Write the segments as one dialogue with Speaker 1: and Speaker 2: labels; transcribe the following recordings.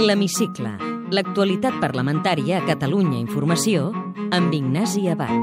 Speaker 1: L'Hemicicle. L'actualitat parlamentària a Catalunya Informació amb Ignasi Abad.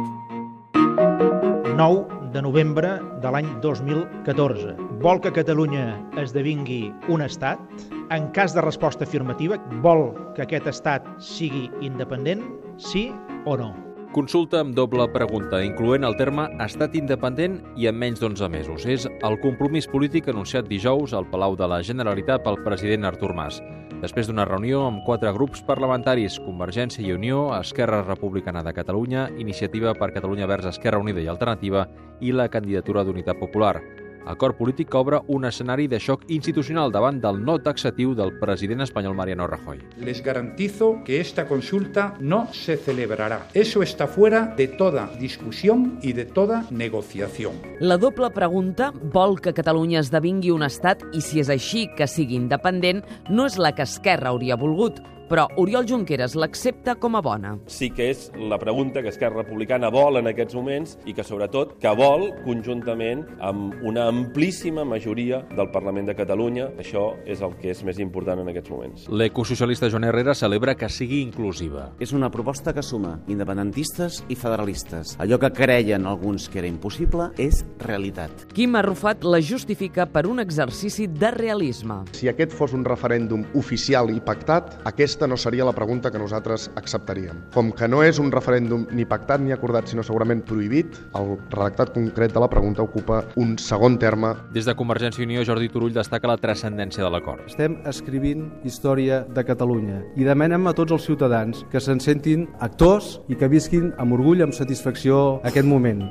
Speaker 2: 9 de novembre de l'any 2014. Vol que Catalunya esdevingui un estat? En cas de resposta afirmativa, vol que aquest estat sigui independent? Sí o no?
Speaker 3: Consulta amb doble pregunta, incloent el terme estat independent i en menys d'11 mesos. És el compromís polític anunciat dijous al Palau de la Generalitat pel president Artur Mas. Després d'una reunió amb quatre grups parlamentaris, Convergència i Unió, Esquerra Republicana de Catalunya, Iniciativa per Catalunya Verds Esquerra Unida i Alternativa i la candidatura d'Unitat Popular acord polític que obre un escenari de xoc institucional davant del no taxatiu del president espanyol Mariano Rajoy.
Speaker 4: Les garantizo que esta consulta no se celebrará. Eso está fuera de toda discusión y de toda negociación.
Speaker 5: La doble pregunta vol que Catalunya esdevingui un estat i si és així que sigui independent no és la que Esquerra hauria volgut, però Oriol Junqueras l'accepta com a bona.
Speaker 6: Sí que és la pregunta que Esquerra Republicana vol en aquests moments i que sobretot que vol conjuntament amb una amplíssima majoria del Parlament de Catalunya. Això és el que és més important en aquests moments.
Speaker 3: L'ecosocialista Joan Herrera celebra que sigui inclusiva.
Speaker 7: És una proposta que suma independentistes i federalistes. Allò que creien alguns que era impossible és realitat.
Speaker 5: Quim Arrufat la justifica per un exercici de realisme.
Speaker 8: Si aquest fos un referèndum oficial i pactat, aquesta no seria la pregunta que nosaltres acceptaríem. Com que no és un referèndum ni pactat ni acordat, sinó segurament prohibit, el redactat concret de la pregunta ocupa un segon terme.
Speaker 3: Des de Convergència i Unió, Jordi Turull destaca la transcendència de l'acord.
Speaker 9: Estem escrivint història de Catalunya i demanem a tots els ciutadans que se'n sentin actors i que visquin amb orgull, amb satisfacció aquest moment.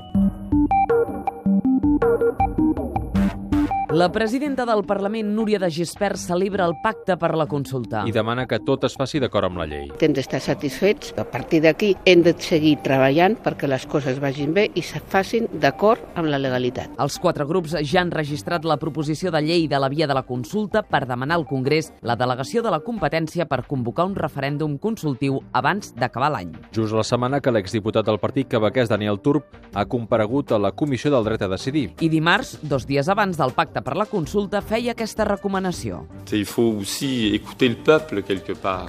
Speaker 5: La presidenta del Parlament, Núria de Gispert, celebra el pacte per la consulta.
Speaker 3: I demana que tot es faci d'acord amb la llei.
Speaker 10: Hem d'estar satisfets. A partir d'aquí hem de seguir treballant perquè les coses vagin bé i se facin d'acord amb la legalitat.
Speaker 5: Els quatre grups ja han registrat la proposició de llei de la via de la consulta per demanar al Congrés la delegació de la competència per convocar un referèndum consultiu abans d'acabar l'any.
Speaker 3: Just la setmana que l'exdiputat del partit quebequès Daniel Turp ha comparegut a la Comissió del Dret a Decidir.
Speaker 5: I dimarts, dos dies abans del pacte per la consulta, feia aquesta recomanació.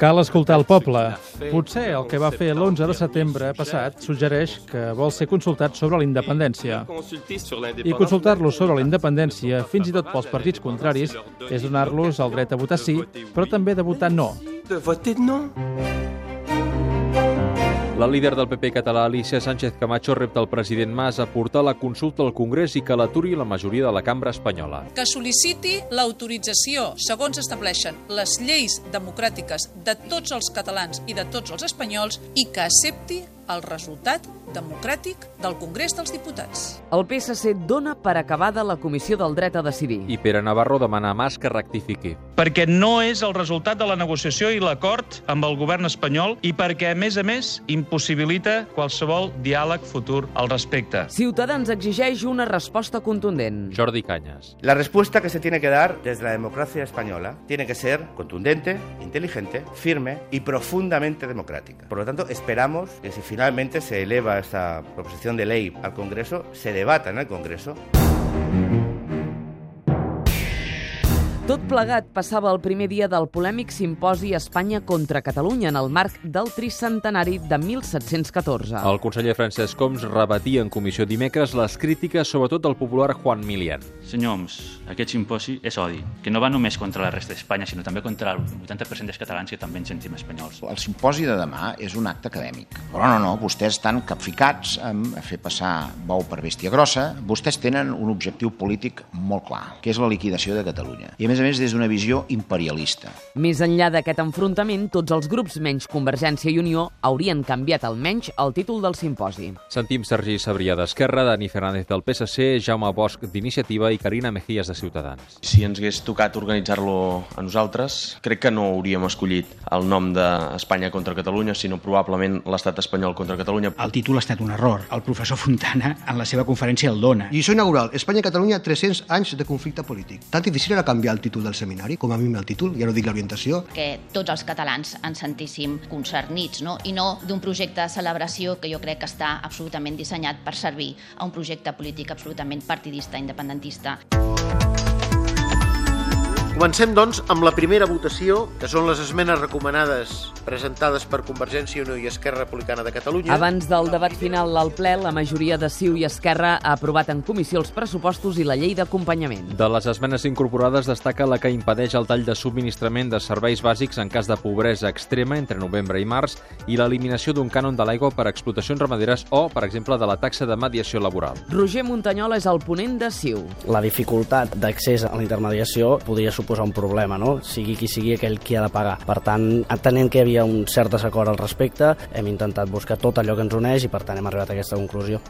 Speaker 11: Cal escoltar el poble. Potser el que va fer l'11 de setembre passat suggereix que vol ser consultat sobre la independència. I consultar-los sobre la independència, fins i tot pels partits contraris, és donar-los el dret a votar sí, però també de votar no.
Speaker 3: La líder del PP català, Alicia Sánchez Camacho, repta el president Mas a portar la consulta al Congrés i que l'aturi la majoria de la cambra espanyola.
Speaker 12: Que sol·liciti l'autorització, segons estableixen les lleis democràtiques de tots els catalans i de tots els espanyols, i que accepti el resultat democràtic del Congrés dels Diputats.
Speaker 5: El PSC dona per acabada la Comissió del Dret a Decidir.
Speaker 3: I Pere Navarro demana a Mas que rectifiqui.
Speaker 13: Perquè no és el resultat de la negociació i l'acord amb el govern espanyol i perquè, a més a més, impossibilita qualsevol diàleg futur al respecte.
Speaker 5: Ciutadans exigeix una resposta contundent.
Speaker 3: Jordi Cañas.
Speaker 14: La respuesta que se tiene que dar desde la democracia española tiene que ser contundente, inteligente, firme y profundamente democrática. Por lo tanto, esperamos que si finalmente se eleva esta proposición de ley al Congreso, se debata en el Congreso.
Speaker 5: Tot plegat passava el primer dia del polèmic simposi Espanya contra Catalunya en el marc del tricentenari de 1714.
Speaker 3: El conseller Francesc Coms rebatia en comissió dimecres les crítiques sobretot del popular Juan Milian.
Speaker 15: Senyor Homs, aquest simposi és odi, que no va només contra la resta d'Espanya, sinó també contra el 80% dels catalans que també ens sentim espanyols.
Speaker 16: El simposi de demà és un acte acadèmic. Però no, no, vostès estan capficats en fer passar bou per bèstia grossa. Vostès tenen un objectiu polític molt clar, que és la liquidació de Catalunya. I a més a més des d'una visió imperialista.
Speaker 5: Més enllà d'aquest enfrontament, tots els grups menys Convergència i Unió haurien canviat almenys el títol del simposi.
Speaker 3: Sentim Sergi Sabrià d'Esquerra, Dani Fernández del PSC, Jaume Bosch d'Iniciativa i Carina Mejías de Ciutadans.
Speaker 17: Si ens hagués tocat organitzar-lo a nosaltres, crec que no hauríem escollit el nom d'Espanya contra Catalunya, sinó probablement l'estat espanyol contra Catalunya.
Speaker 18: El títol ha estat un error. El professor Fontana en la seva conferència el dona.
Speaker 19: Lliçó inaugural. Espanya-Catalunya, 300 anys de conflicte polític. Tan difícil era canviar el títol del seminari, com a mínim el títol, ja no dic l'orientació.
Speaker 20: Que tots els catalans ens sentíssim concernits, no? i no d'un projecte de celebració que jo crec que està absolutament dissenyat per servir a un projecte polític absolutament partidista, independentista.
Speaker 21: Comencem, doncs, amb la primera votació, que són les esmenes recomanades presentades per Convergència i Unió i Esquerra Republicana de Catalunya.
Speaker 5: Abans del debat final al ple, la majoria de CiU i Esquerra ha aprovat en comissió els pressupostos i la llei d'acompanyament.
Speaker 3: De les esmenes incorporades destaca la que impedeix el tall de subministrament de serveis bàsics en cas de pobresa extrema entre novembre i març i l'eliminació d'un cànon de l'aigua per explotacions ramaderes o, per exemple, de la taxa de mediació laboral.
Speaker 5: Roger Muntanyola és el ponent de CiU.
Speaker 22: La dificultat d'accés a la intermediació podria suposar un problema, no? sigui qui sigui aquell qui ha de pagar. Per tant, entenent que hi havia un cert desacord al respecte, hem intentat buscar tot allò que ens uneix i per tant hem arribat a aquesta conclusió.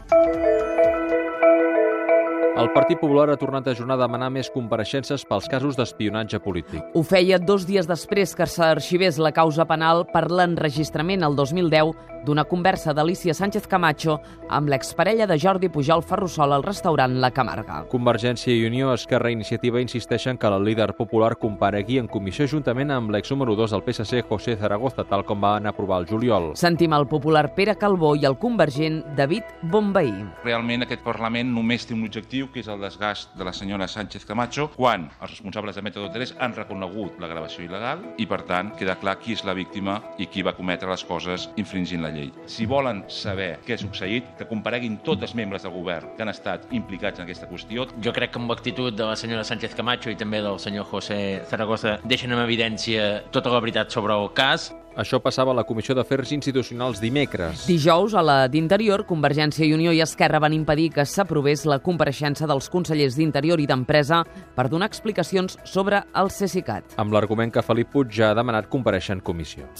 Speaker 3: El Partit Popular ha tornat a ajornar a demanar més compareixences pels casos d'espionatge polític.
Speaker 5: Ho feia dos dies després que s'arxivés la causa penal per l'enregistrament el 2010 d'una conversa d'Alicia Sánchez Camacho amb l'exparella de Jordi Pujol Ferrusola al restaurant La Camarga.
Speaker 3: Convergència i Unió, Esquerra i Iniciativa insisteixen que el líder popular comparegui en comissió juntament amb l'ex número 2 del PSC, José Zaragoza, tal com van aprovar el juliol.
Speaker 5: Sentim el popular Pere Calbó i el convergent David Bombaí.
Speaker 23: Realment aquest Parlament només té un objectiu que és el desgast de la senyora Sánchez Camacho, quan els responsables de Método 3 han reconegut la gravació il·legal i, per tant, queda clar qui és la víctima i qui va cometre les coses infringint la llei. Si volen saber què ha succeït, que compareguin tots els membres del govern que han estat implicats en aquesta qüestió.
Speaker 24: Jo crec que amb l'actitud de la senyora Sánchez Camacho i també del senyor José Zaragoza deixen en evidència tota la veritat sobre el cas.
Speaker 3: Això passava a la Comissió d'Afers Institucionals dimecres.
Speaker 5: Dijous, a la d'Interior, Convergència i Unió i Esquerra van impedir que s'aprovés la compareixença dels consellers d'Interior i d'Empresa per donar explicacions sobre el CECICAT.
Speaker 3: Amb l'argument que Felip Puig ja ha demanat compareixer en comissió.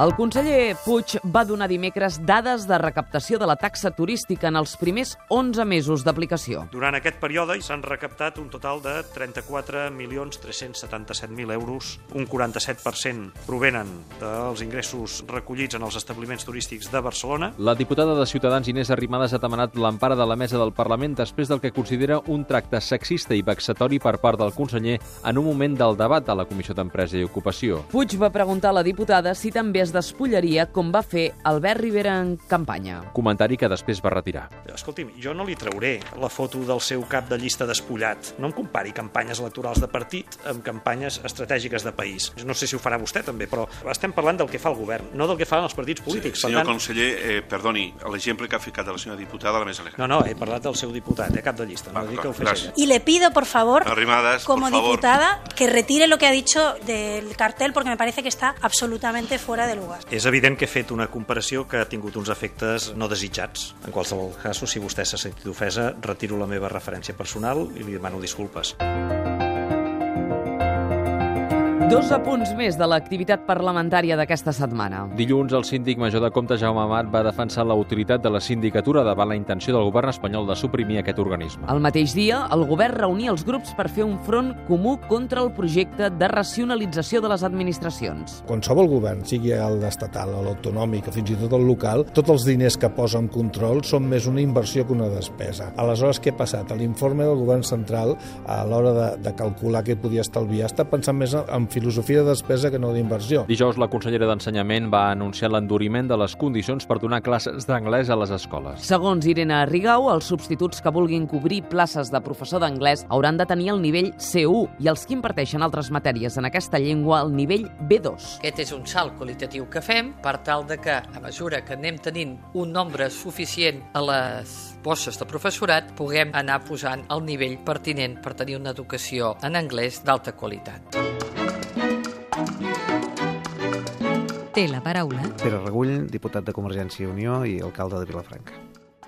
Speaker 5: El conseller Puig va donar dimecres dades de recaptació de la taxa turística en els primers 11 mesos d'aplicació.
Speaker 25: Durant aquest període s'han recaptat un total de 34.377.000 euros. Un 47% provenen dels ingressos recollits en els establiments turístics de Barcelona.
Speaker 3: La diputada de Ciutadans Inés Arrimadas ha demanat l'empara de la mesa del Parlament després del que considera un tracte sexista i vexatori per part del conseller en un moment del debat a la Comissió d'Empresa i Ocupació.
Speaker 5: Puig va preguntar a la diputada si també es despullaria com va fer Albert Rivera en campanya.
Speaker 3: Comentari que després va retirar.
Speaker 25: Escolti'm, jo no li trauré la foto del seu cap de llista despullat. No em compari campanyes electorals de partit amb campanyes estratègiques de país. No sé si ho farà vostè també, però estem parlant del que fa el govern, no del que fan els partits polítics.
Speaker 26: Sí, senyor tant... conseller, eh, perdoni, l'exemple que ha ficat de la senyora diputada la més elegant.
Speaker 25: No, no, he parlat del seu diputat, eh, cap de llista, no dic que ho fes ella.
Speaker 27: Y le pido, por favor,
Speaker 26: Arrimadas,
Speaker 27: como
Speaker 26: por favor.
Speaker 27: diputada, que retire lo que ha dicho del cartel porque me parece que está absolutamente fuera de lugar.
Speaker 25: És evident que he fet una comparació que ha tingut uns efectes no desitjats. En qualsevol cas, si vostè s'ha sentit ofesa, retiro la meva referència personal i li demano disculpes.
Speaker 5: Dos apunts més de l'activitat parlamentària d'aquesta setmana.
Speaker 3: Dilluns, el síndic major de Compte, Jaume Amat, va defensar la utilitat de la sindicatura davant la intenció del govern espanyol de suprimir aquest organisme.
Speaker 5: El mateix dia, el govern reunia els grups per fer un front comú contra el projecte de racionalització de les administracions.
Speaker 28: Qualsevol govern, sigui el estatal, l'autonòmic o fins i tot el local, tots els diners que posa en control són més una inversió que una despesa. Aleshores, què ha passat? L'informe del govern central, a l'hora de, de calcular què podia estalviar, està pensant més en filosofia de despesa que no d'inversió.
Speaker 3: Dijous, la consellera d'Ensenyament va anunciar l'enduriment de les condicions per donar classes d'anglès a les escoles.
Speaker 5: Segons Irene Rigau, els substituts que vulguin cobrir places de professor d'anglès hauran de tenir el nivell C1 i els que imparteixen altres matèries en aquesta llengua el nivell B2.
Speaker 29: Aquest és un salt qualitatiu que fem per tal de que, a mesura que anem tenint un nombre suficient a les bosses de professorat, puguem anar posant el nivell pertinent per tenir una educació en anglès d'alta qualitat.
Speaker 1: Té la paraula.
Speaker 30: Pere Regull, diputat de Convergència i Unió i alcalde de Vilafranca.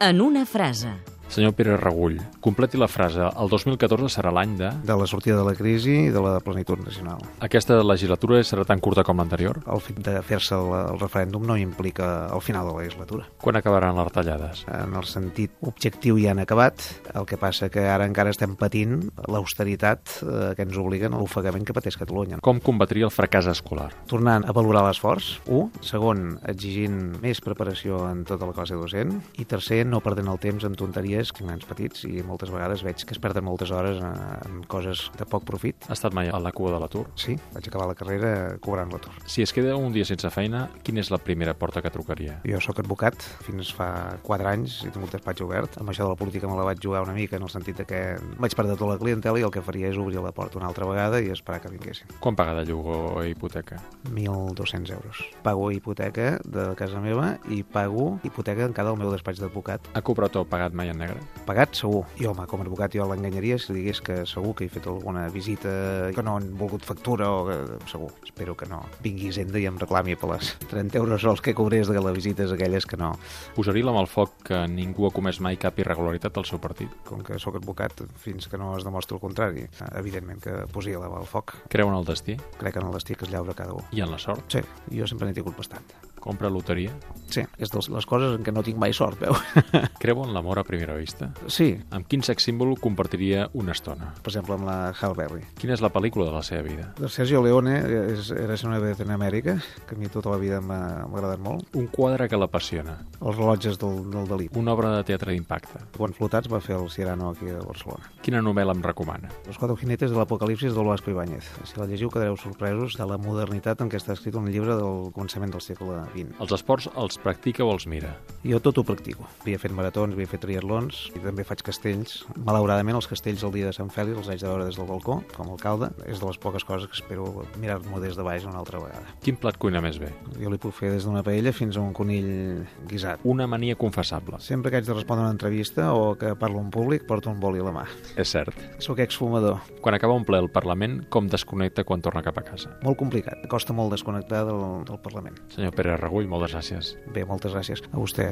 Speaker 1: En una frase.
Speaker 3: Senyor Pere Regull, completi la frase. El 2014 serà l'any de...
Speaker 30: De la sortida de la crisi i de la plenitud nacional.
Speaker 3: Aquesta legislatura serà tan curta com l'anterior?
Speaker 30: El fet de fer-se el, el referèndum no implica el final de la legislatura.
Speaker 3: Quan acabaran les retallades?
Speaker 30: En el sentit objectiu ja han acabat, el que passa que ara encara estem patint l'austeritat eh, que ens obliguen a l'ofegament que pateix Catalunya.
Speaker 3: Com combatria el fracàs escolar?
Speaker 30: Tornant a valorar l'esforç, un. Segon, exigint més preparació en tota la classe docent. I tercer, no perdent el temps en tonteries tinc nens petits, i moltes vegades veig que es perden moltes hores en, en coses de poc profit.
Speaker 31: Ha estat mai a la cua de l'atur?
Speaker 30: Sí, vaig acabar la carrera cobrant l'atur.
Speaker 31: Si es queda un dia sense feina, quina és la primera porta que trucaria?
Speaker 30: Jo sóc advocat, fins fa 4 anys he tingut despatx obert. Amb això de la política me la vaig jugar una mica en el sentit que vaig perdre tota la clientela i el que faria és obrir la porta una altra vegada i esperar que vinguessin.
Speaker 31: Quan paga de lloguer o hipoteca?
Speaker 30: 1.200 euros. Pago hipoteca de casa meva i pago hipoteca en cada el meu despatx d'advocat.
Speaker 31: Ha cobrat o pagat mai en negre?
Speaker 30: Pagat, segur. I, home, com a advocat jo l'enganyaria si digués que segur que he fet alguna visita que no han volgut factura o que... segur. Espero que no vingui Hisenda i em reclami per les 30 euros sols que cobrés de les visites aquelles que no.
Speaker 31: Posaria la mà al foc que ningú ha comès mai cap irregularitat al seu partit?
Speaker 30: Com que sóc advocat fins que no es demostri el contrari, evidentment que posaria la mà al foc.
Speaker 31: Creu en el destí?
Speaker 30: Crec en el destí que es llaura cada un.
Speaker 31: I en la sort?
Speaker 30: Sí, jo sempre n'he tingut bastant.
Speaker 31: Compra loteria?
Speaker 30: Sí, és de les coses en què no tinc mai sort, veu?
Speaker 31: Creu en l'amor a primera vista?
Speaker 30: Sí.
Speaker 31: Amb quin sex símbol compartiria una estona?
Speaker 30: Per exemple, amb la Halle Berry.
Speaker 31: Quina és la pel·lícula de la seva vida?
Speaker 30: De Sergio Leone és, era una en Amèrica, que a mi tota la vida m'ha agradat molt.
Speaker 31: Un quadre que l'apassiona?
Speaker 30: Els rellotges del, del Dalí.
Speaker 31: Una obra de teatre d'impacte?
Speaker 30: Quan flotats va fer el Cirano aquí a Barcelona.
Speaker 31: Quina novel·la em recomana?
Speaker 30: Los cuatro jinetes de l'apocalipsis del Vasco Ibáñez. Si la llegiu quedareu sorpresos de la modernitat en què està escrit un llibre del començament del segle XX.
Speaker 31: Els esports els practica o els mira?
Speaker 30: Jo tot ho practico. Havia fet maratons, havia fet triatlons i també faig castells. Malauradament, els castells el dia de Sant Fèlix els haig de veure des del balcó, com a alcalde. És de les poques coses que espero mirar-m'ho des de baix una altra vegada.
Speaker 31: Quin plat cuina més bé?
Speaker 30: Jo li puc fer des d'una paella fins a un conill guisat.
Speaker 31: Una mania confessable?
Speaker 30: Sempre que haig de respondre una entrevista o que parlo en públic, porto un boli a la mà.
Speaker 31: És cert.
Speaker 30: Sóc exfumador.
Speaker 31: Quan acaba un ple al Parlament, com desconnecta quan torna cap a casa?
Speaker 30: Molt complicat. Costa molt desconnectar del, del Parlament.
Speaker 31: Senyor Pere Regull, moltes gràcies.
Speaker 30: Bé, moltes gràcies a vostè.